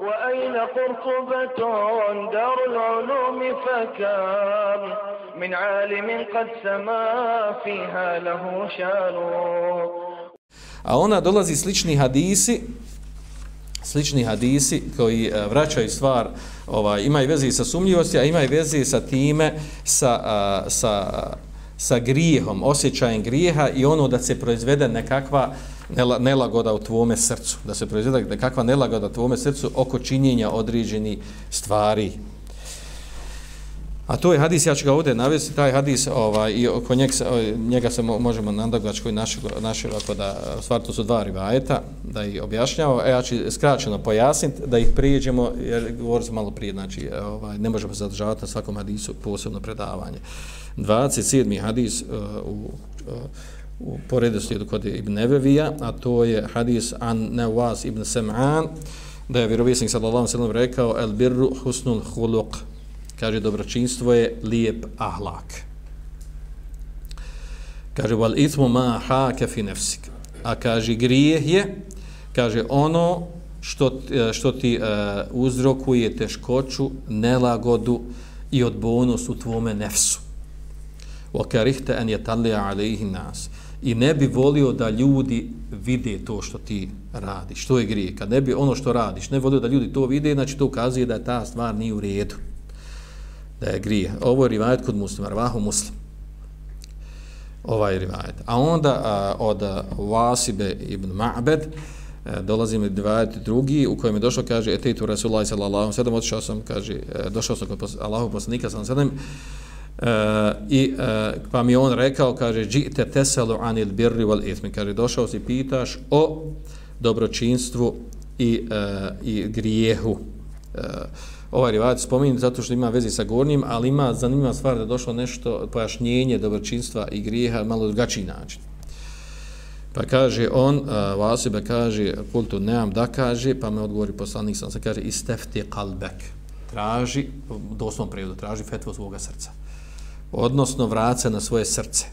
وأين قرطبة دار العلوم فكم من عالم قد سما فيها له شان A ona dolazi slični hadisi, slični hadisi koji e, vraćaju stvar, ovaj, imaju veze sa sumnjivosti, a imaju veze sa time, sa, a, sa, sa grijehom, osjećajem grijeha i ono da se proizvede nekakva nelagoda u tvome srcu, da se proizvede kakva nelagoda u tvome srcu oko činjenja određeni stvari. A to je hadis, ja ću ga ovdje navesti, taj hadis, ovaj, i oko njeg, ovaj, njega se možemo nandagač koji našeg, našeg, ako da, stvar, to su dva rivajeta, da ih objašnjamo, e, ja ću skraćeno pojasniti, da ih prijeđemo, jer govorim se malo prije, znači, ovaj, ne možemo zadržavati na svakom hadisu posebno predavanje. 27. hadis uh, u, uh, u poredoslijedu kod Ibn Nevevija, a to je hadis an Nevaz ibn Sam'an, da je vjerovijesnik sallallahu sallam rekao, el birru husnul huluk, kaže dobročinstvo je lijep ahlak. Kaže wal itmu ma haka fi nefsik. A kaže grijeh je kaže ono što e, što ti uh, uzrokuje teškoću, nelagodu i odbojnost u tvome nefsu. Wa karihta an yatalli alayhi nas. I ne bi volio da ljudi vide to što ti radiš. Što je grije. Kad ne bi ono što radiš, ne volio da ljudi to vide, znači to ukazuje da ta stvar nije u redu da je grije. Ovo je rivajet kod muslima, rvahu muslim. Ovaj rivajet. A onda a, od Vasibe ibn Ma'bed e, dolazim i mi drugi u kojem je došao, kaže, etejtu Rasulullah sallallahu sallam, otišao sam, kaže, e, došao sam kod Allahu poslanika sallallahu sallam, e, i uh, pa mi on rekao, kaže, džite teselu anil birri wal ithmi, kaže, došao si pitaš o dobročinstvu i, uh, i grijehu. Uh, ovaj rivajat spominje zato što ima veze sa gornjim, ali ima zanimljiva stvar da došlo nešto pojašnjenje dobročinstva i grijeha malo drugačiji način. Pa kaže on, uh, Vasibe kaže, kultu neam da kaže, pa me odgovori poslanik sam se kaže, istefti kalbek, traži, doslovno prevodu, traži fetvo svoga srca. Odnosno, vraca na svoje srce.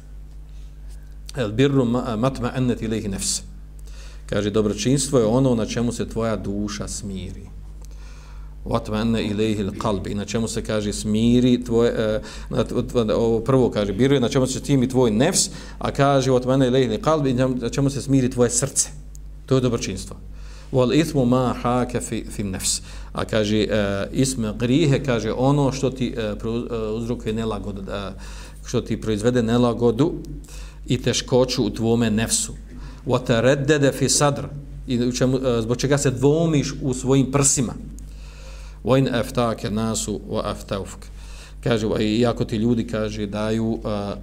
El birru matma ennet ilihi nefse. Kaže, dobročinstvo je ono na čemu se tvoja duša smiri. Vatmane ilaihi alqalbi na čemu se kaže smiri tvoje, na, ovo prvo kaže biruje na čemu se timi tvoj nefs a kaže vatmane ilaihi alqalbi na čemu se smiri tvoje srce. To je dobročinstvo wal ithmu ma haka fi fi nafs a kaže e, uh, isme grihe kaže ono što ti uh, uzrokuje nelagodu uh, što ti proizvede nelagodu i teškoću u tvome nefsu. Wa taraddada fi sadr. I čemu, uh, zbog čega se dvomiš u svojim prsima. Vojn aftaka nasu wa aftawfuk. kaže i ako ti ljudi kaže daju a,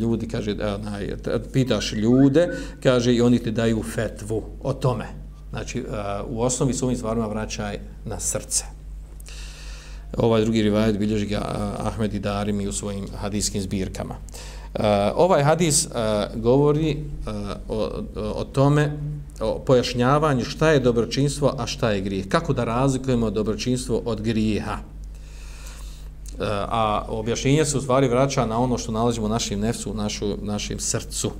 ljudi kaže a, naj, pitaš ljude kaže i oni ti daju fetvu o tome znači e, u osnovi su ovim stvarima vraćaj na srce ovaj drugi rivajet bilježi ga e, Ahmed i Darimi u svojim hadijskim zbirkama Uh, ovaj hadis uh, govori uh, o, o tome, o pojašnjavanju šta je dobročinstvo, a šta je grijeh. Kako da razlikujemo dobročinstvo od grijeha. Uh, a objašnjenje se u stvari vraća na ono što nalazimo u našim nefsu, u našu, našim srcu.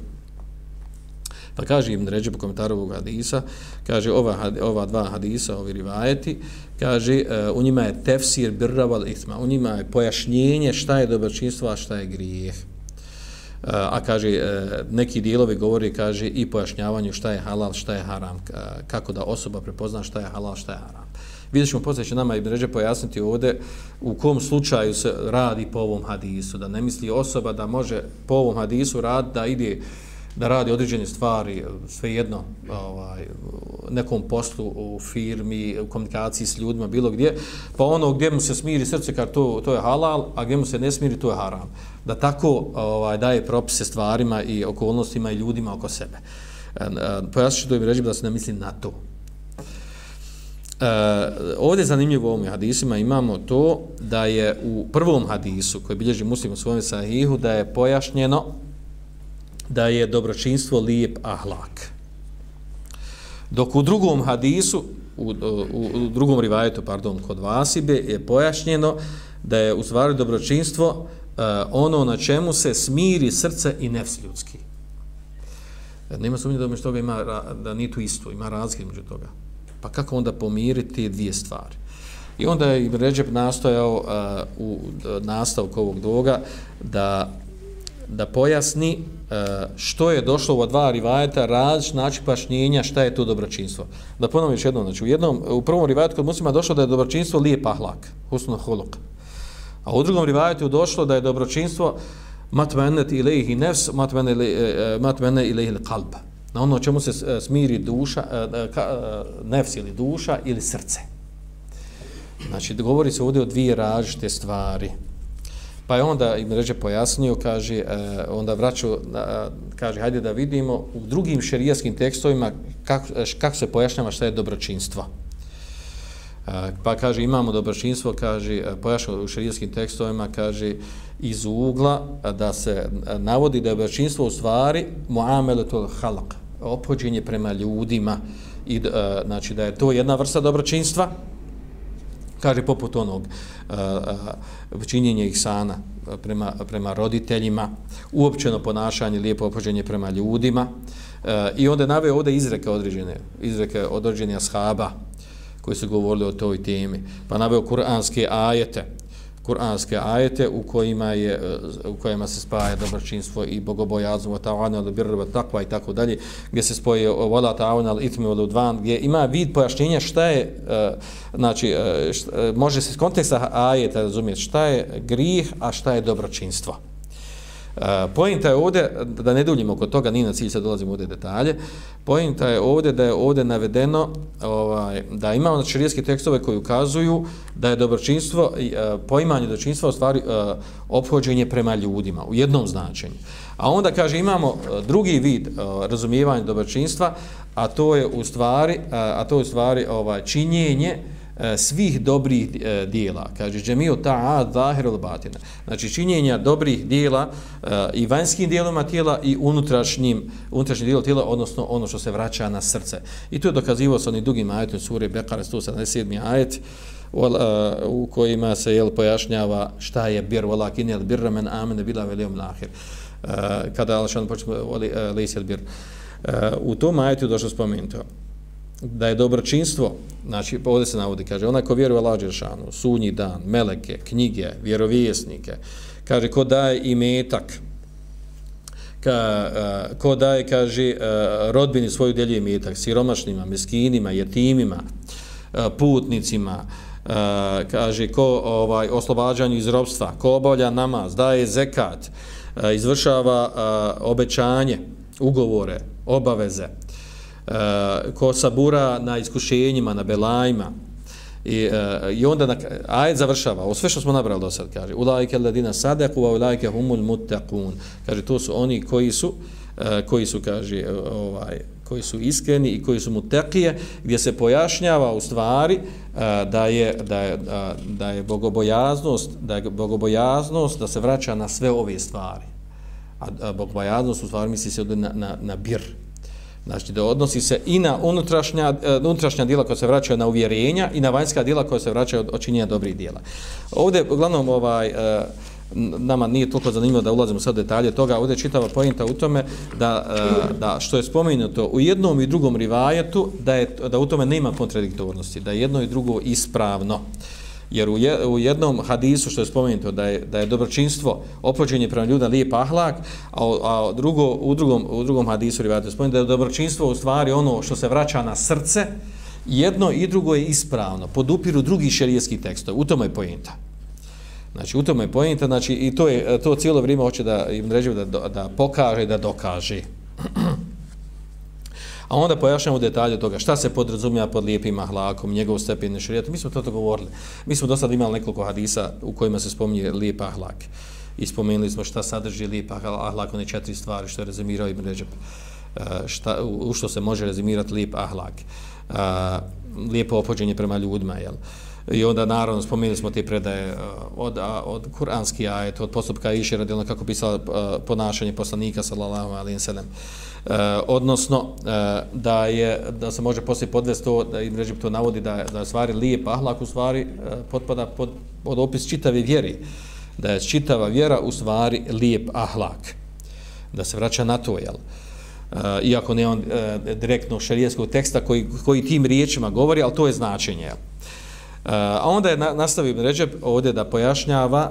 Pa kaže im ređe po komentaru ovog hadisa, kaže ova, ova dva hadisa, ovi rivajeti, kaže uh, u njima je tefsir birraval itma, u njima je pojašnjenje šta je dobročinstvo, a šta je grijeh e, a kaže uh, neki dijelovi govori kaže i pojašnjavanju šta je halal, šta je haram, kako da osoba prepozna šta je halal, šta je haram. Vidjet ćemo poslije će nama i ređe pojasniti ovdje u kom slučaju se radi po ovom hadisu, da ne misli osoba da može po ovom hadisu rad da ide da radi određene stvari, svejedno ovaj, nekom poslu u firmi, u komunikaciji s ljudima, bilo gdje, pa ono gdje mu se smiri srce, kar to, to je halal, a gdje mu se ne smiri, to je haram. Da tako ovaj, daje propise stvarima i okolnostima i ljudima oko sebe. E, e to im reći da se ne misli na to. E, ovdje zanimljivo u ovim hadisima imamo to da je u prvom hadisu koji bilježi muslim u svojom sahihu da je pojašnjeno da je dobročinstvo lijep ahlak. Dok u drugom hadisu, u, u, u drugom rivajetu, pardon, kod Vasibe, je pojašnjeno da je u stvari dobročinstvo uh, ono na čemu se smiri srce i nefs ljudski. E, nema sumnje da što toga ima, da nije tu isto, ima razlike među toga. Pa kako onda pomiriti dvije stvari? I onda je Ibn nastojao uh, u nastavku ovog dvoga da, da pojasni e, što je došlo u dva rivajeta, različit način pašnjenja, šta je to dobročinstvo. Da ponovim još jednom, znači u, jednom, u prvom rivajetu kod muslima došlo da je dobročinstvo lijep ahlak, husno huluk. A u drugom rivajetu došlo da je dobročinstvo matmenet ilaihi nefs, matmenet e, e, ilaihi kalb. Na ono čemu se smiri duša, nefs ili duša ili srce. Znači, govori se ovdje o dvije različite stvari. Pa je onda im reče pojasnio, kaže, e, onda vraću, kaže, hajde da vidimo u drugim šerijaskim tekstovima kako, e, kako se pojašnjava šta je dobročinstvo. E, pa kaže, imamo dobročinstvo, kaže, e, pojašnjava u šerijaskim tekstovima, kaže, iz ugla e, da se e, navodi da je dobročinstvo u stvari muameletul halak, opođenje prema ljudima, i, znači da je to jedna vrsta dobročinstva, kaže poput onog e, e, uh, uh, činjenja ihsana prema, prema roditeljima, uopćeno ponašanje, lijepo opođenje prema ljudima. Uh, I onda naveo ovdje izreke određene, izreke određene ashaba koji su govorili o toj temi. Pa naveo kuranske ajete, kuranske ajete u kojima je e, u kojima se spaja dobročinstvo i bogobojaznost ta'ana al birr wa taqwa i tako dalje gdje se spoje e, wala ta'awunu al ithmi wal udwan gdje ima vid pojašnjenja šta je e, znači šta, može se iz konteksta ajeta razumjeti šta je grih a šta je dobročinstvo. E, pojenta je ovdje, da ne duljimo kod toga, ni na cilj sad dolazimo ovdje detalje, pojenta je ovdje da je ovdje navedeno ovaj, da imamo znači, širijski tekstove koji ukazuju da je dobročinstvo, e, poimanje dobročinstva u stvari e, obhođenje prema ljudima, u jednom značenju. A onda kaže imamo drugi vid razumijevanja dobročinstva, a to je u stvari, a to je u stvari ovaj, činjenje E, svih dobrih e, dijela. Kaže, džemio ta'ad zahir batina. Znači, činjenja dobrih dijela e, i vanjskim dijelima tijela i unutrašnjim, unutrašnjim dijelom tijela, odnosno ono što se vraća na srce. I to je dokazivo sa onim dugim ajetom sure Bekara 177. ajet u kojima se jel, pojašnjava šta je bir, walakin jel birra men amene bila velijom lahir. Kada Alšan počne lejsi bir. U tom ajetu došlo spomenuto da je dobročinstvo, znači pa ovdje se navodi, kaže, onaj ko vjeruje Allah Đeršanu, sunji dan, meleke, knjige, vjerovjesnike, kaže, ko daje i metak, ka, uh, ko daje, kaže, uh, rodbini svoju delju metak, siromašnima, meskinima, jetimima, uh, putnicima, uh, kaže, ko ovaj, oslobađanju iz robstva, ko obavlja namaz, daje zekat, uh, izvršava uh, obećanje, ugovore, obaveze, Eh, ko sabura na iskušenjima, na belajima, I, uh, i onda na, ajed završava, o sve što smo nabrali do sad, kaže, ulajke ladina sadeku, a ulajke humul mutakun. Kaže, to su oni koji su, uh, koji su, kaže, ovaj, koji su iskreni i koji su mutekije, gdje se pojašnjava u stvari uh, da je, da je, uh, da je bogobojaznost, da je bogobojaznost da se vraća na sve ove stvari. A, a bogobojaznost u stvari misli se na, na, na bir, Znači da odnosi se i na unutrašnja, e, unutrašnja djela koja se vraćaju na uvjerenja i na vanjska djela koja se vraćaju od očinjenja dobrih djela. Ovdje, uglavnom, ovaj, e, nama nije toliko zanimljivo da ulazimo sad detalje toga, ovdje čitava pojenta u tome da, e, da što je spomenuto u jednom i drugom rivajetu, da, je, da u tome nema kontradiktornosti, da je jedno i drugo ispravno. Jer u jednom hadisu što je spomenuto da je, da je dobročinstvo opođenje prema ljudima lijep ahlak, a, a drugo, u, drugom, u drugom hadisu je spomenuto da je dobročinstvo u stvari ono što se vraća na srce, jedno i drugo je ispravno, podupiru drugi šerijski tekstov. U tome je pojenta. Znači, u tome je pojenta, znači, i to, je, to cijelo vrijeme hoće da im ređe da, da pokaže, da dokaže. A onda pojašnjamo detalje toga šta se podrazumija pod lijepim ahlakom, njegov stepen šarijata. Mi smo to to govorili. Mi smo do sada imali nekoliko hadisa u kojima se spominje lijep ahlak. I spomenuli smo šta sadrži lijep ahlak, one četiri stvari što je rezimirao Ibn Ređep. E, šta, u što se može rezimirati lijep ahlak. Uh, lijepo opođenje prema ljudima, jel? I onda naravno spomenuli smo te predaje e, od, od kuranski ajet, od postupka Iše radilno kako pisala e, ponašanje poslanika sallallahu alaihi wa sallam. E, odnosno e, da je da se može poslije podvesti to da im režim to navodi da da je stvari lijep ahlak u stvari e, potpada pod, pod opis čitave vjeri da je čitava vjera u stvari lijep ahlak da se vraća na to jel e, iako ne on uh, direktno šarijetskog teksta koji, koji tim riječima govori, ali to je značenje. A onda je nastavio Ređeb ovdje da pojašnjava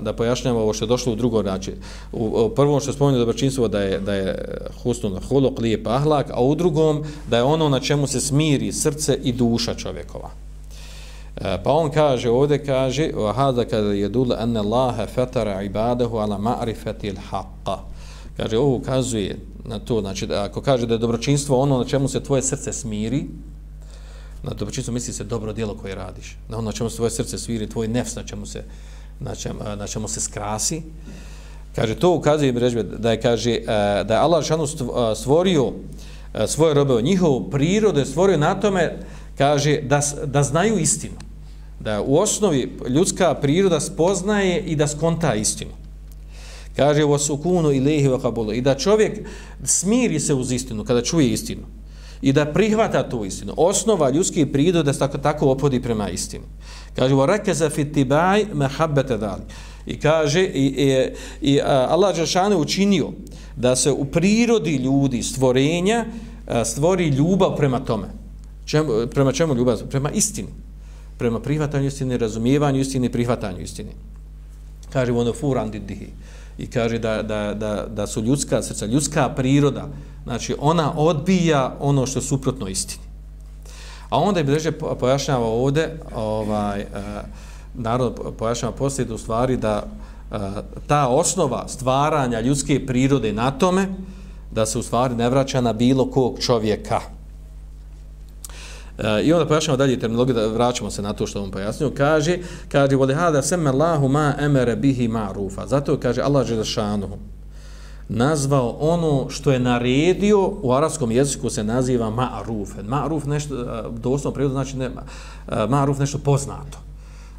da pojašnjava ovo što je došlo u drugo znači u, u prvom što je spomenuo dobročinstvo da je da je husnul huluk lijep ahlak a u drugom da je ono na čemu se smiri srce i duša čovjekova. E, pa on kaže ovdje kaže وَهَذَا كَذَا يَدُولَ yadul an فَتَرَ fatara ibadahu ala الْحَقَّ kaže ovo ukazuje na to znači da ako kaže da je dobročinstvo ono na čemu se tvoje srce smiri na dobročinstvo misli se dobro djelo koje radiš, na ono na čemu se tvoje srce sviri, tvoj nefs na čemu se, na čemu, na čemu se skrasi. Kaže, to ukazuje mi režbe da je, kaže, da je Allah šanu stvorio svoje robe, njihovu prirodu je stvorio na tome, kaže, da, da znaju istinu. Da u osnovi ljudska priroda spoznaje i da skonta istinu. Kaže, u osukunu i lehi i da čovjek smiri se uz istinu kada čuje istinu i da prihvata tu istinu. Osnova ljudskih prirode da se tako, tako opodi prema istini. Kaže, wa rakaza fi tibai mahabbata dali. I kaže, i, i, i Allah Žešane učinio da se u prirodi ljudi stvorenja stvori ljubav prema tome. Čemu, prema čemu ljubav? Prema istini. Prema prihvatanju istine, razumijevanju istine, prihvatanju istine. Kaže, ono furandi dihi i kaže da, da, da, da su ljudska srca, ljudska priroda, znači ona odbija ono što je suprotno istini. A onda je Breže pojašnjava ovdje, ovaj, eh, narod pojašnjava poslije u stvari da eh, ta osnova stvaranja ljudske prirode na tome, da se u stvari ne vraća na bilo kog čovjeka. E, I onda pojašnjamo dalje terminologiju, da vraćamo se na to što on pojasnio. Kaže, kaže, voli hada seme Allahu ma emere bihi ma rufa. Zato kaže Allah Želešanu nazvao ono što je naredio, u arabskom jeziku se naziva ma'ruf. Ma'ruf nešto, e, doslovno prevodu znači ne, e, ma'ruf nešto poznato.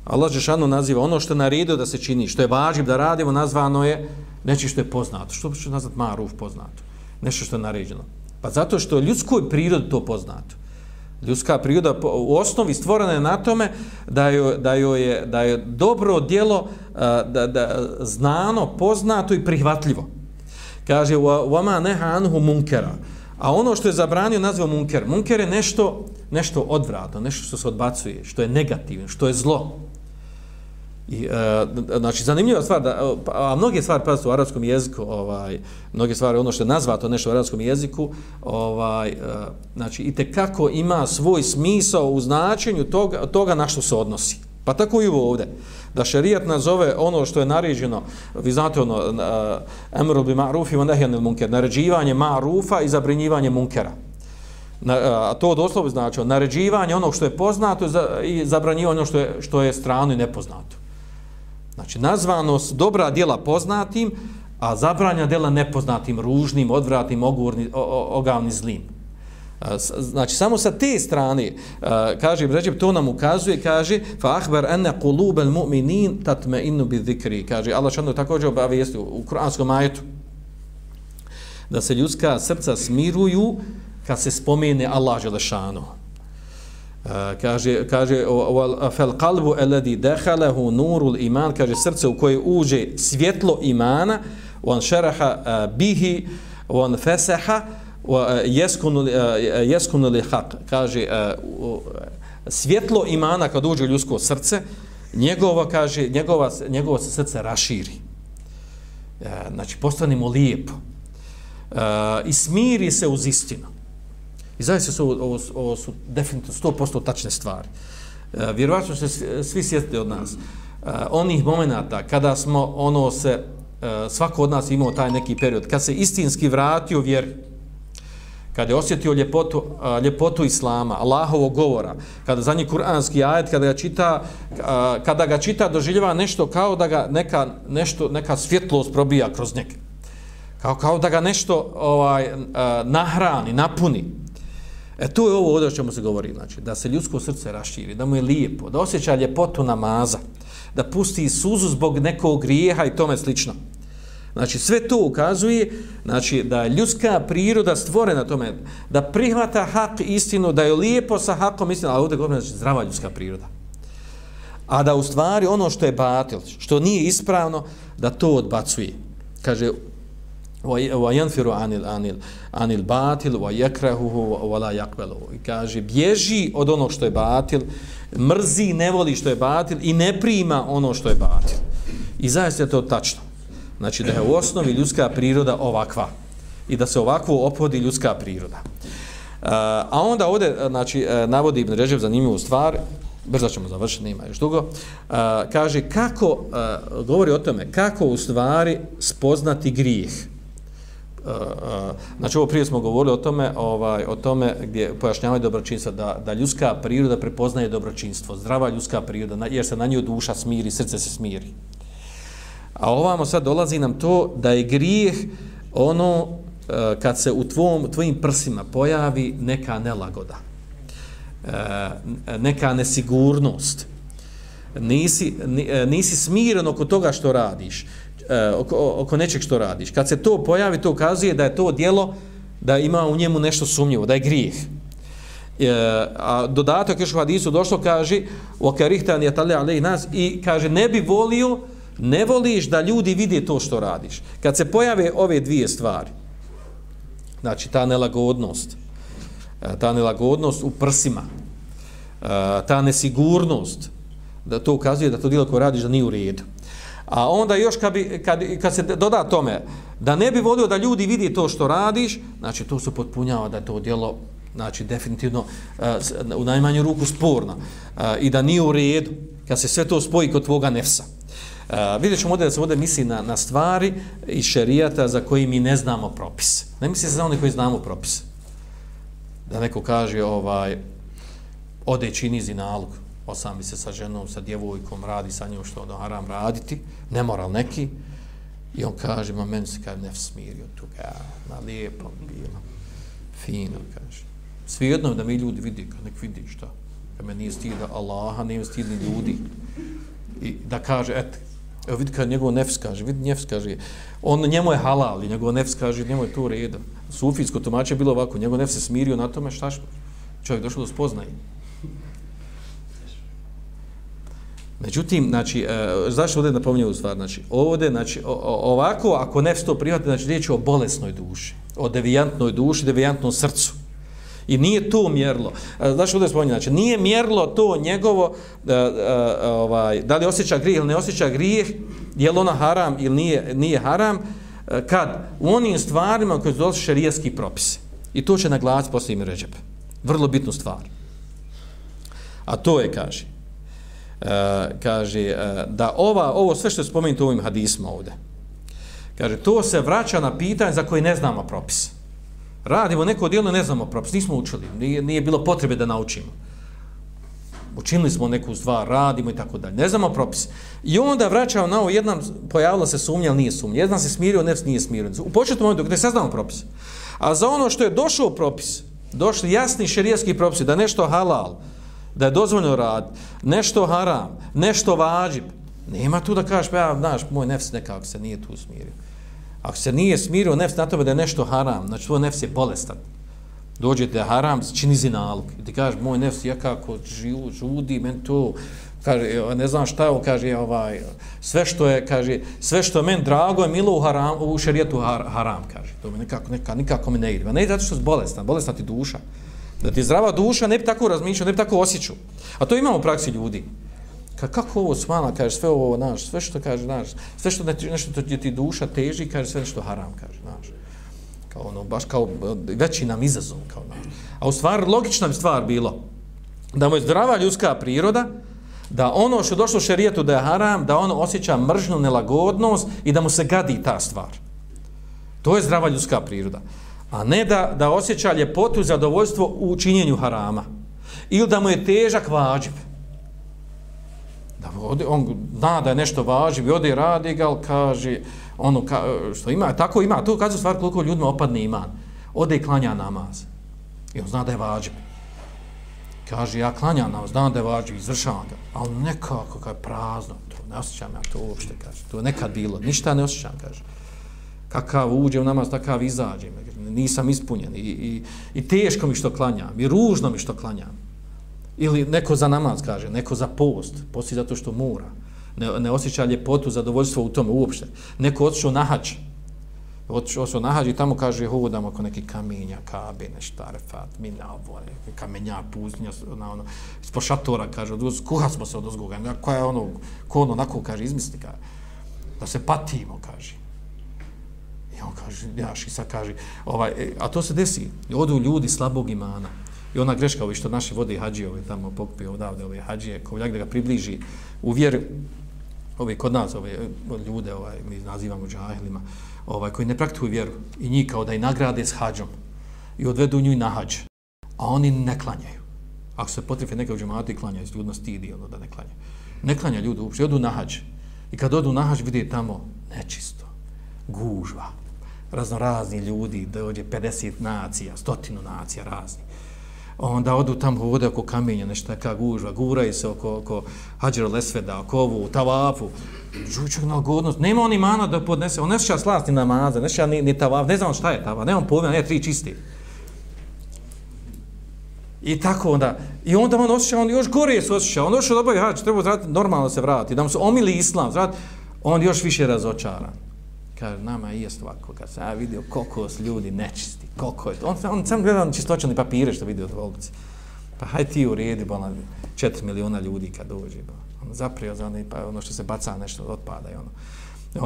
Allah Žešanu naziva ono što je naredio da se čini, što je važib da radimo, nazvano je neče što je poznato. Što ću nazvat ma'ruf poznato? Nešto što je naređeno. Pa zato što ljudskoj prirodi to poznato ljudska priroda u osnovi stvorena je na tome da joj, da joj je da je dobro djelo eh, da, da znano, poznato i prihvatljivo. Kaže wa neha anhu munkera. A ono što je zabranio nazvao munker. Munker je nešto, nešto odvratno, nešto što se odbacuje, što je negativno, što je zlo. I, e, znači, zanimljiva stvar, da, pa, a mnoge stvari pa u arapskom jeziku, ovaj, mnoge stvari, ono što je nazvato nešto u arapskom jeziku, ovaj, e, znači, i kako ima svoj smisao u značenju toga, toga na što se odnosi. Pa tako i ovdje. Da šerijat nazove ono što je naređeno, vi znate ono, uh, emru bi ma'rufi wa nehjanil munker, naređivanje ma'rufa i zabrinjivanje munkera. Na, e, a to doslovno znači naređivanje onog što je poznato i zabranjivanje ono što je, što je strano i nepoznato. Znači, nazvanost dobra djela poznatim, a zabranja djela nepoznatim, ružnim, odvratnim, ogurni, ogavni, zlim. E, znači, samo sa te strane, e, kaže Ibn to nam ukazuje, kaže, fa ahbar ene kulubel mu'minin tatme innu bi zikri. Kaže, Allah što također obavijesti u kuranskom ajetu, da se ljudska srca smiruju kad se spomene Allah Želešanu kaže kaže fal qalbu alladhi dakhalahu nurul iman kaže srce u koje uđe svjetlo imana on sharaha bihi on fasaha wa yaskunu yaskunu li haq kaže svjetlo imana kad uđe u ljudsko srce njegovo kaže njegova njegovo se srce raširi. E, znači postanemo lijepo. E, I smiri se uz istinu. I zaista su ovo, ovo, su definitivno 100% tačne stvari. E, vjerovatno se svi, svi sjetiti od nas. E, onih momenata kada smo ono se, e, svako od nas imao taj neki period, kad se istinski vratio vjer, kada je osjetio ljepotu, e, ljepotu Islama, Allahovog govora, kada za njih kuranski ajet, kada ga čita, e, kada ga čita doživljava nešto kao da ga neka, nešto, neka svjetlost probija kroz njega. Kao, kao da ga nešto ovaj, e, nahrani, napuni. E to je ovo o čemu se govori, znači, da se ljudsko srce raširi, da mu je lijepo, da osjeća ljepotu namaza, da pusti suzu zbog nekog grijeha i tome slično. Znači, sve to ukazuje znači, da je ljudska priroda stvorena tome, da prihvata hak istinu, da je lijepo sa hakom istinu, ali ovdje govorim, znači, zdrava ljudska priroda. A da u stvari ono što je batil, što nije ispravno, da to odbacuje. Kaže, وَيَنْفِرُ yanfiru anil anil anil batil wa yakrahuhu wa yaqbalu. I kaže bježi od onog što je batil mrzi ne voli što je batil i ne prima ono što je batil. I zaista je to tačno. Znači da je u osnovi ljudska priroda ovakva i da se ovakvo opodi ljudska priroda. E, a onda ovdje e, znači e, navodi Ibn Režev zanimljivu stvar. Brzo ćemo završiti, nema još dugo, kaže kako, govori o tome, kako u stvari spoznati grijeh. Znači ovo prije smo govorili o tome ovaj o tome gdje pojašnjavaju dobročinstvo da, da ljudska priroda prepoznaje dobročinstvo zdrava ljudska priroda jer se na nju duša smiri srce se smiri. A ovamo sad dolazi nam to da je grijeh ono e, kad se u tvom tvojim prsima pojavi neka nelagoda e, neka nesigurnost. Nisi, e, nisi smiren oko toga što radiš. E, oko, oko nečeg što radiš. Kad se to pojavi, to ukazuje da je to dijelo, da ima u njemu nešto sumnjivo, da je grijeh. E, a dodatak još u hadisu došlo, kaže, okarihtan je tale alej nas, i kaže, ne bi volio, ne voliš da ljudi vide to što radiš. Kad se pojave ove dvije stvari, znači ta nelagodnost, e, ta nelagodnost u prsima, e, ta nesigurnost, da to ukazuje da to djelo koje radiš da nije u redu. A onda još kad, bi, kad, kad se doda tome da ne bi volio da ljudi vidi to što radiš, znači to su potpunjava da to djelo znači definitivno uh, u najmanju ruku sporno uh, i da nije u redu kad se sve to spoji kod tvoga nefsa. Uh, vidjet ćemo ovdje da se ovdje misli na, na stvari i šerijata za koji mi ne znamo propis. Ne misli se za one koji znamo propis. Da neko kaže ovaj ode čini zinalog osami se sa ženom, sa djevojkom, radi sa njom što ono haram raditi, nemoral neki, i on kaže, ma meni se kaže, ne smirio tu, ga, na lijepom bilo, fino, kaže. Svijedno da mi ljudi vidi, kad nek vidi šta, kad me nije stida Allaha, nije stidni ljudi, i da kaže, et, evo vidi kad njegov nefs kaže, vidi nefs kaže, on njemu je halal, i njegov nefs kaže, njemu je to redo. Sufijsko tumače je bilo ovako, njegov nefs se smirio na tome, šta što? Čovjek došao do spoznaje. Međutim, znači, e, zašto ovdje napominje u stvar? Znači, ovdje, znači, o, o, ovako, ako nefs to prihvati, znači, riječ je o bolesnoj duši, o devijantnoj duši, devijantnom srcu. I nije to mjerlo. E, znači, ovdje spominje, znači, nije mjerlo to njegovo, e, e, ovaj, da li osjeća grijeh ili ne osjeća grijeh, je li ona haram ili nije, nije haram, e, kad u onim stvarima koje su došli šarijetski propisi. I to će naglasiti poslije ime ređebe. Vrlo bitnu stvar. A to je, kaže, E, kaže e, da ova ovo sve što je spomenuto u ovim hadisima ovde kaže to se vraća na pitanje za koje ne znamo propis. Radimo neko djelo ne znamo propis nismo učili nije, nije bilo potrebe da naučimo. Učinili smo neku stvar radimo i tako dalje ne znamo propis. I onda vraćao na ovo jedan pojavila se sumnja nije sumnja. Jedan se smirio nefs nije smirio. U početnom momentu gdje se znamo propis. A za ono što je došao propis došli jasni šerijski propisi da nešto halal da je dozvoljno rad, nešto haram, nešto vađib, nema tu da kažeš, pa ja, znaš, moj nefs nekako se nije tu smirio. Ako se nije smirio nefs na tome da je nešto haram, znači tvoj nefs je bolestan, dođe da je haram, čini zinalog. I ti kažeš, moj nefs ja kako živu, žudi, men to, kaže, e, ne znam šta je, kaže, ovaj, sve što je, kaže, sve što je men drago je milo u, haram, u šerijetu har, haram, kaže. To mi nekako, nekako, nikako mi ne ide. Ne ide zato što je bolestan, bolestan ti duša. Da ti zdrava duša ne bi tako razmišljao, ne bi tako osjećao. A to imamo u praksi ljudi. Ka, kako ovo smala, kaže, sve ovo, naš, sve što kaže, naš, sve što ne, nešto ti, ti duša teži, kaže, sve što haram, kaže, naš. Kao ono, baš kao veći nam izazov, kao naš. A u stvari, logična bi stvar bilo da mu je zdrava ljudska priroda, da ono što je došlo u šerijetu da je haram, da ono osjeća mržnu nelagodnost i da mu se gadi ta stvar. To je zdrava ljudska priroda a ne da, da osjeća ljepotu i zadovoljstvo u činjenju harama. Ili da mu je težak vađib. Da ode, on zna da je nešto vađib i ode i radi ga, kaže, ono ka, što ima, tako ima, to kaže stvar koliko ljudima opadne iman. Ode i klanja namaz. I on zna da je vađib. Kaže, ja klanja namaz, znam da je vađib, izvršavam ga. Ali nekako, kao prazno, to ne osjećam ja to uopšte, kaže. To je nekad bilo, ništa ne osjećam, kaže kakav uđe u namaz, takav izađe. Nisam ispunjen i, i, i teško mi što klanjam i ružno mi što klanjam. Ili neko za namaz kaže, neko za post, posti zato što mora. Ne, ne osjeća ljepotu, zadovoljstvo u tome uopšte. Neko otišao na hač. Otišao na hađi, tamo kaže, hodam oko neki kamenja, kabe, nešto, arefat, mina, ovo, kamenja, pustinja, na ono, ispod šatora, kaže, od kuha smo se od uzgoga, koja je ono, ko ono, onako, kaže, izmisli, kaže, da se patimo, kaže. I on kaže, ja sad kaže, ovaj, e, a to se desi, odu ljudi slabog imana, I ona greška, ovi što naši vode hađije, ovi tamo pokupio odavde, ove hađije, kovljak da ga približi u vjeru, ovi kod nas, ove e, ljude, ovaj, mi nazivamo džahilima, ovaj, koji ne praktikuju vjeru, i njih kao da i nagrade s hađom, i odvedu nju i na hađ, a oni ne klanjaju. Ako se potrefe neka u džematu i klanjaju, ljudno stidi ono da ne klanjaju. Ne klanja ljudi uopšte, odu na hađ. I kad odu na hađ, vidi tamo nečisto, gužva, raznorazni ljudi, dođe 50 nacija, stotinu nacija razni onda odu tamo vode oko kamenja, nešto neka gužva, guraju se oko, oko hađera lesveda, oko ovu, tavafu, Žuću na godnost, nema oni mana da podnese, on ne šeća slast ni namaza, ne šeća ni, ni tavaf, ne znam šta je tavaf, nemam pojma, ne, tri čisti. I tako onda, i onda on osjeća, on još gore se osjeća, on došao dobro, hađ, treba zrati, normalno se vrati, da mu se omili islam, zrati, on još više razočaran. Kaže, nama je jest ovako, kad sam ja vidio koliko su ljudi nečisti, koliko je to. On, on sam gledao čistoćani papire što vidio od volci. Pa haj ti u redi, bola, ono, četiri miliona ljudi kad dođe, ba. On zaprio za ne, pa ono što se baca nešto otpada i ono.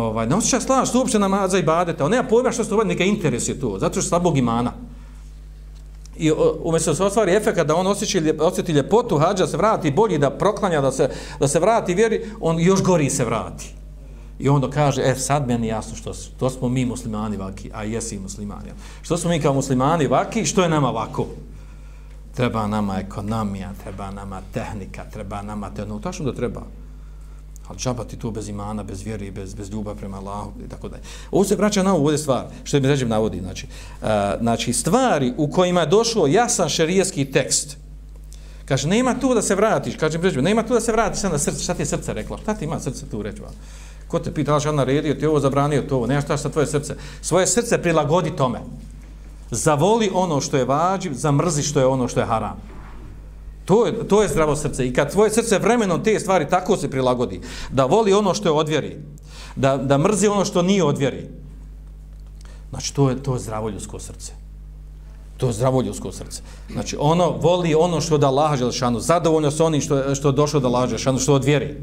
Ovaj, ne osjeća slaš, što uopće namaza i badete, on nema pojma što se to neka interes je to, zato što je slabog imana. I umjesto se ostvari efekt da on osjeći, osjeti ljepotu, hađa se vrati bolji, da proklanja, da se, da se vrati vjeri, on još gori se vrati. I onda kaže, e, sad meni jasno što, što smo mi muslimani vaki, a jesi muslimani. Što smo mi kao muslimani vaki, što je nama vako? Treba nama ekonomija, treba nama tehnika, treba nama tehnika. Tačno da treba. Ali džabati tu bez imana, bez vjeri, bez, bez ljubav prema Allahu i tako dalje. Ovo se vraća na ovo stvar, što je mi ređem navodi. Znači, uh, znači, stvari u kojima je došlo jasan šerijski tekst, Kaže, nema tu da se vratiš, kaže, nema tu da se vratiš na srce, šta ti je srce reklo? Šta ti ima srce tu reći? Ko te pita, ali naredio ti ovo, zabranio to ovo, nema šta sa tvoje srce. Svoje srce prilagodi tome. Zavoli ono što je vađiv, zamrzi što je ono što je haram. To je, to je zdravo srce. I kad tvoje srce vremenom te stvari tako se prilagodi, da voli ono što je odvjeri, da, da mrzi ono što nije odvjeri, znači to je, to je zdravo ljudsko srce. To je zdravo ljudsko srce. Znači ono voli ono što da laže Želešanu, zadovoljno s onim što, što je došlo da laže Želešanu, što od vjeri.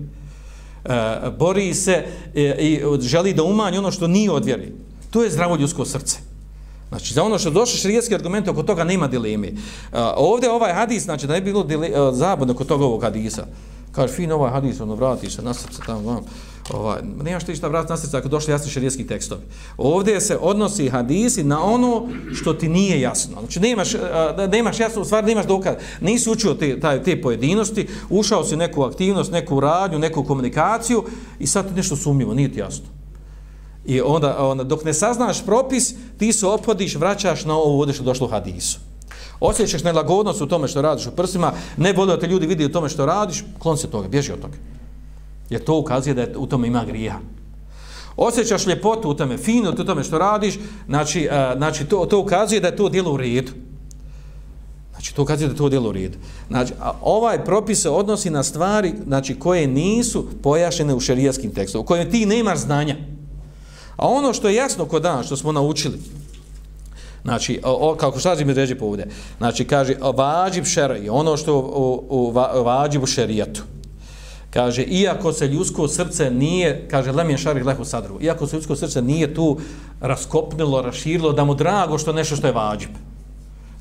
E, bori se e, i želi da umanji ono što nije od vjeri. To je zdravo ljudsko srce. Znači, za ono što došli širijetski argument, oko toga nema dileme. E, ovdje ovaj hadis, znači, da je bilo e, zabudno kod toga ovog hadisa. Kaže, fin ovaj hadis, ono, vrati se na srce tamo, vam. Ovaj, nema što išta vratiti na srce ako došli jasni šarijetski tekstovi. Ovdje se odnosi hadisi na ono što ti nije jasno. Znači, nemaš, nemaš jasno, u stvari nemaš dokaz. Nisi učio te, taj, te pojedinosti, ušao si neku aktivnost, neku radnju, neku komunikaciju i sad ti nešto sumnjivo, nije ti jasno. I onda, onda, dok ne saznaš propis, ti se opodiš, vraćaš na ovo ovdje što došlo u hadisu. Osjećaš nelagodnost u tome što radiš u prsima, ne bude da te ljudi vidi u tome što radiš, klon se toga, bježi od toga. Jer to ukazuje da je u tome ima grija. Osjećaš ljepotu u tome, fino u tome što radiš, znači, a, znači to, to ukazuje da je to djelo u redu. Znači, to ukazuje da je to djelo u redu. Znači, a ovaj propis se odnosi na stvari znači, koje nisu pojašnjene u šerijaskim tekstom, u kojem ti nemaš znanja. A ono što je jasno kod dana, što smo naučili, Znači, o, o, kako šta mi ređe povode? Znači, kaže, vađib šeraj, ono što u, u, u vađibu šerijatu. Kaže, iako se ljudsko srce nije, kaže, lemjen šarih lehu sadru, iako se ljudsko srce nije tu raskopnilo, raširilo, da mu drago što nešto što je vađib.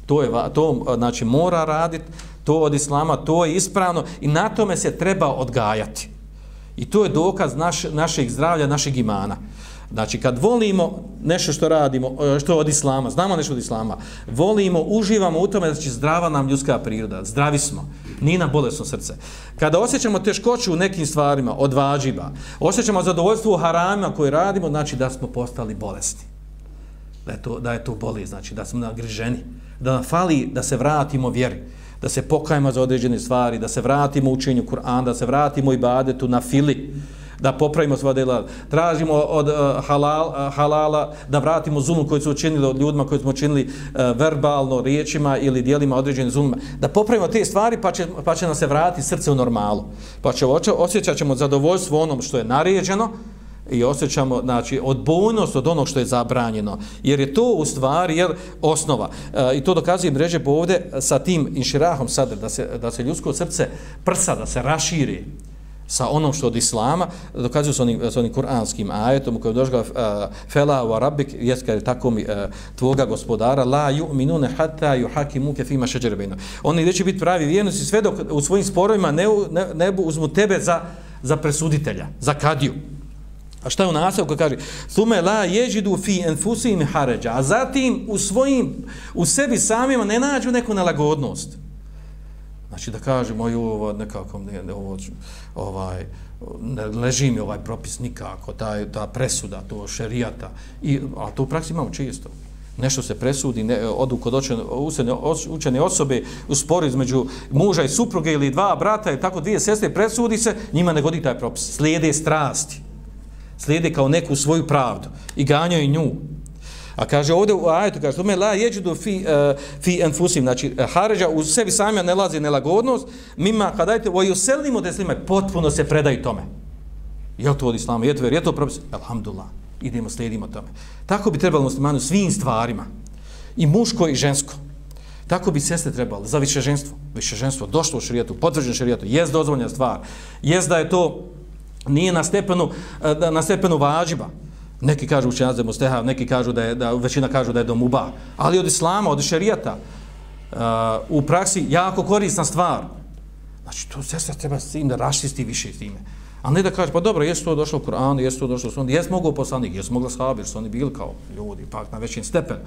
To, je, to znači, mora raditi, to od islama, to je ispravno i na tome se treba odgajati. I to je dokaz naš, našeg zdravlja, našeg imana. Znači, kad volimo nešto što radimo, e, što od islama, znamo nešto od islama, volimo, uživamo u tome da će zdrava nam ljudska priroda, zdravi smo, nije nam bolesno srce. Kada osjećamo teškoću u nekim stvarima, od vađiba, osjećamo zadovoljstvo u haramima koje radimo, znači da smo postali bolesni. Da je to, da je to boli, znači da smo nagriženi. Da nam fali da se vratimo vjeri, da se pokajemo za određene stvari, da se vratimo učenju Kur'ana, da se vratimo ibadetu na fili, da popravimo sva dela, tražimo od uh, halal, uh, halala da vratimo zulum koji su učinili od ljudima koji smo učinili uh, eh, verbalno, riječima ili dijelima određenim zuluma, da popravimo te stvari pa će, pa će nam se vratiti srce u normalu. Pa će osjećat ćemo zadovoljstvo onom što je naređeno i osjećamo znači odbojnost od onog što je zabranjeno. Jer je to u stvari jer osnova. E, i to dokazuje mreže ovde sa tim inširahom sadr da se da se ljudsko srce prsa da se raširi sa onom što od islama dokazuju sa onim, sa onim kuranskim ajetom u kojem došla e, fela wa rabbik jest je tako mi e, tvoga gospodara la yu'minuna hatta yuhakimuka fima shajara bainahum oni neće biti pravi vjernici sve dok u svojim sporovima ne ne, ne uzmu tebe za za presuditelja za kadiju A šta je u nasavu koji kaže? Thume la jeđidu fi enfusim haređa. A zatim u svojim, u sebi samima ne nađu neku nelagodnost. Znači da kažemo, moju ovo nekako ne, ne, ovo, ovaj, ne leži mi ovaj propis nikako, ta, ta presuda, to šerijata. I, a to u praksi imamo čisto. Nešto se presudi, ne, odu kod učene, učene osobe u sporu između muža i supruge ili dva brata i tako dvije sestre presudi se, njima ne godi taj propis. Slijede strasti slijede kao neku svoju pravdu i ganjaju nju. A kaže ovdje u ajetu, kaže, tome la jeđudu fi, uh, fi enfusim, znači e, haređa u sebi sami ne lazi nelagodnost, mima kadajte, dajte, voju selimo da potpuno se predaju tome. Je to od islama, je to ver, je to propis? Alhamdulillah, idemo, slijedimo tome. Tako bi trebalo muslimanu svim stvarima, i muško i žensko. Tako bi sestre trebalo, za više ženstvo. Više ženstvo došlo u šarijetu, potvrđen šarijetu, jest dozvoljena stvar, jest da je to nije na stepenu, e, na stepenu važiba, Neki kažu učenjac da je mustehav, neki kažu da je, da, većina kažu da je domuba. Ali od islama, od šerijata, uh, u praksi jako korisna stvar. Znači, to sestra treba s tim da rašisti više s time. A ne da kaže, pa dobro, jesu to došlo u Kur'anu, jesu to došlo u Sunni, jesu mogu poslanik, jesu mogla sahabi, jer su oni bili kao ljudi, pak na većim stepenu.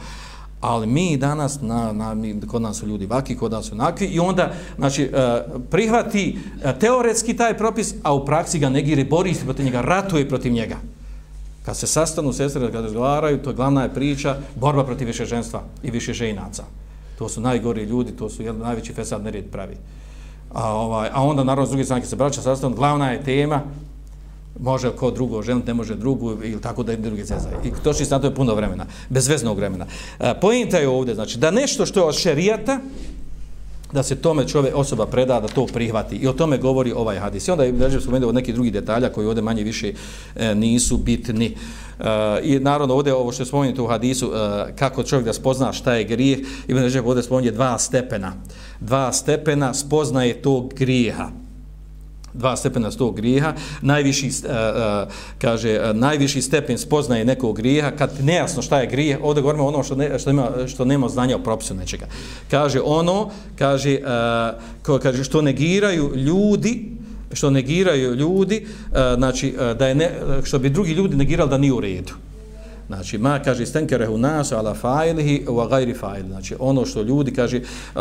Ali mi danas, na, na, mi, kod nas su ljudi vaki, kod nas su nakvi, i onda znači, uh, prihvati uh, teoretski taj propis, a u praksi ga negiri, bori se protiv njega, ratuje protiv njega. Kad se sastanu sestre, kad razgovaraju, to je glavna je priča, borba protiv više ženstva i više ženaca. To su najgori ljudi, to su jel, najveći fesad nered pravi. A, ovaj, a onda, naravno, s druge strane, se braća sastanu, glavna je tema, može ko drugo ženiti, ne može drugu ili tako da je druge ceza. I to što to je puno vremena, bezveznog vremena. E, pojenta je ovdje, znači, da nešto što je od šerijata, da se tome čovjek osoba preda da to prihvati i o tome govori ovaj hadis. I onda je režim spomenuo od nekih drugih detalja koji ovdje manje više e, nisu bitni. E, I naravno ovdje ovo što je spomenuto u hadisu e, kako čovjek da spozna šta je grijeh i režim ovdje spomenuo dva stepena. Dva stepena spoznaje tog grijeha dva stepena sto grijeha, najviši, uh, kaže, uh, najviši stepen spoznaje nekog grijeha, kad nejasno šta je grijeh, ovdje govorimo ono što, ne, što, ima, što nema znanja o propisu nečega. Kaže ono, kaže, uh, ko, kaže što negiraju ljudi, što negiraju ljudi, uh, znači, uh, da je ne, što bi drugi ljudi negirali da nije u redu. Znači, ma kaže stenkerehu nas ala fa'ilihi wa gajri fa'il. Znači, ono što ljudi, kaže, uh,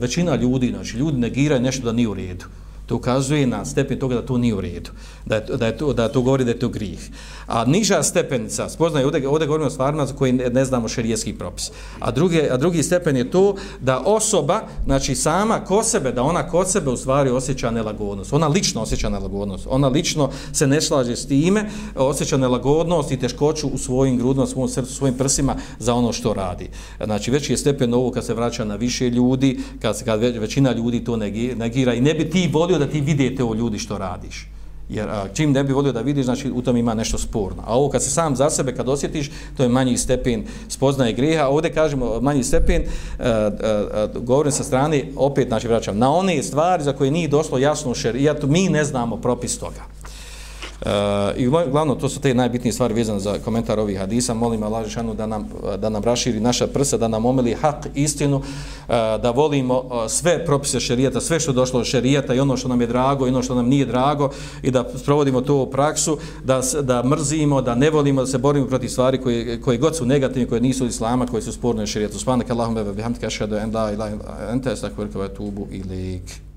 većina ljudi, znači, ljudi negiraju nešto da nije u redu to ukazuje na stepen toga da to nije u redu, da, je, da, je to, da to govori da je to grih. A niža stepenica, spoznaje, ovdje, ovdje govorimo o stvarima za koje ne, ne znamo šerijetski propis. A, druge, a drugi stepen je to da osoba, znači sama ko sebe, da ona kod sebe u stvari osjeća nelagodnost. Ona lično osjeća nelagodnost. Ona lično se ne slaže s time, osjeća nelagodnost i teškoću u svojim grudima, svom srcu, svojim prsima za ono što radi. Znači, već je stepen ovo kad se vraća na više ljudi, kad, kad većina ljudi to negira i ne bi ti volio da ti vidite o ljudi što radiš. Jer a, čim ne bi volio da vidiš, znači u tom ima nešto sporno. A ovo kad se sam za sebe, kad osjetiš, to je manji stepen spoznaje grijeha. Ovdje kažemo manji stepen, a, a, a, govorim sa strane, opet znači vraćam, na one stvari za koje nije došlo jasno u šerijatu, mi ne znamo propis toga. I glavno, to su te najbitnije stvari vezane za komentar ovih hadisa. Molim Allah Žešanu da nam, da nam raširi naša prsa, da nam omeli hak, istinu, e, da volimo e, sve propise šerijata, sve što došlo od šerijata i ono što nam je drago i ono što nam nije drago i da sprovodimo to u praksu, da, da mrzimo, da ne volimo, da se borimo protiv stvari koje, koje god su negativne, koje nisu od islama, koje su sporne šerijatu. Spanak Allahumma bihamdika ashhadu an la ilaha illa anta astaghfiruka wa atubu ilaik.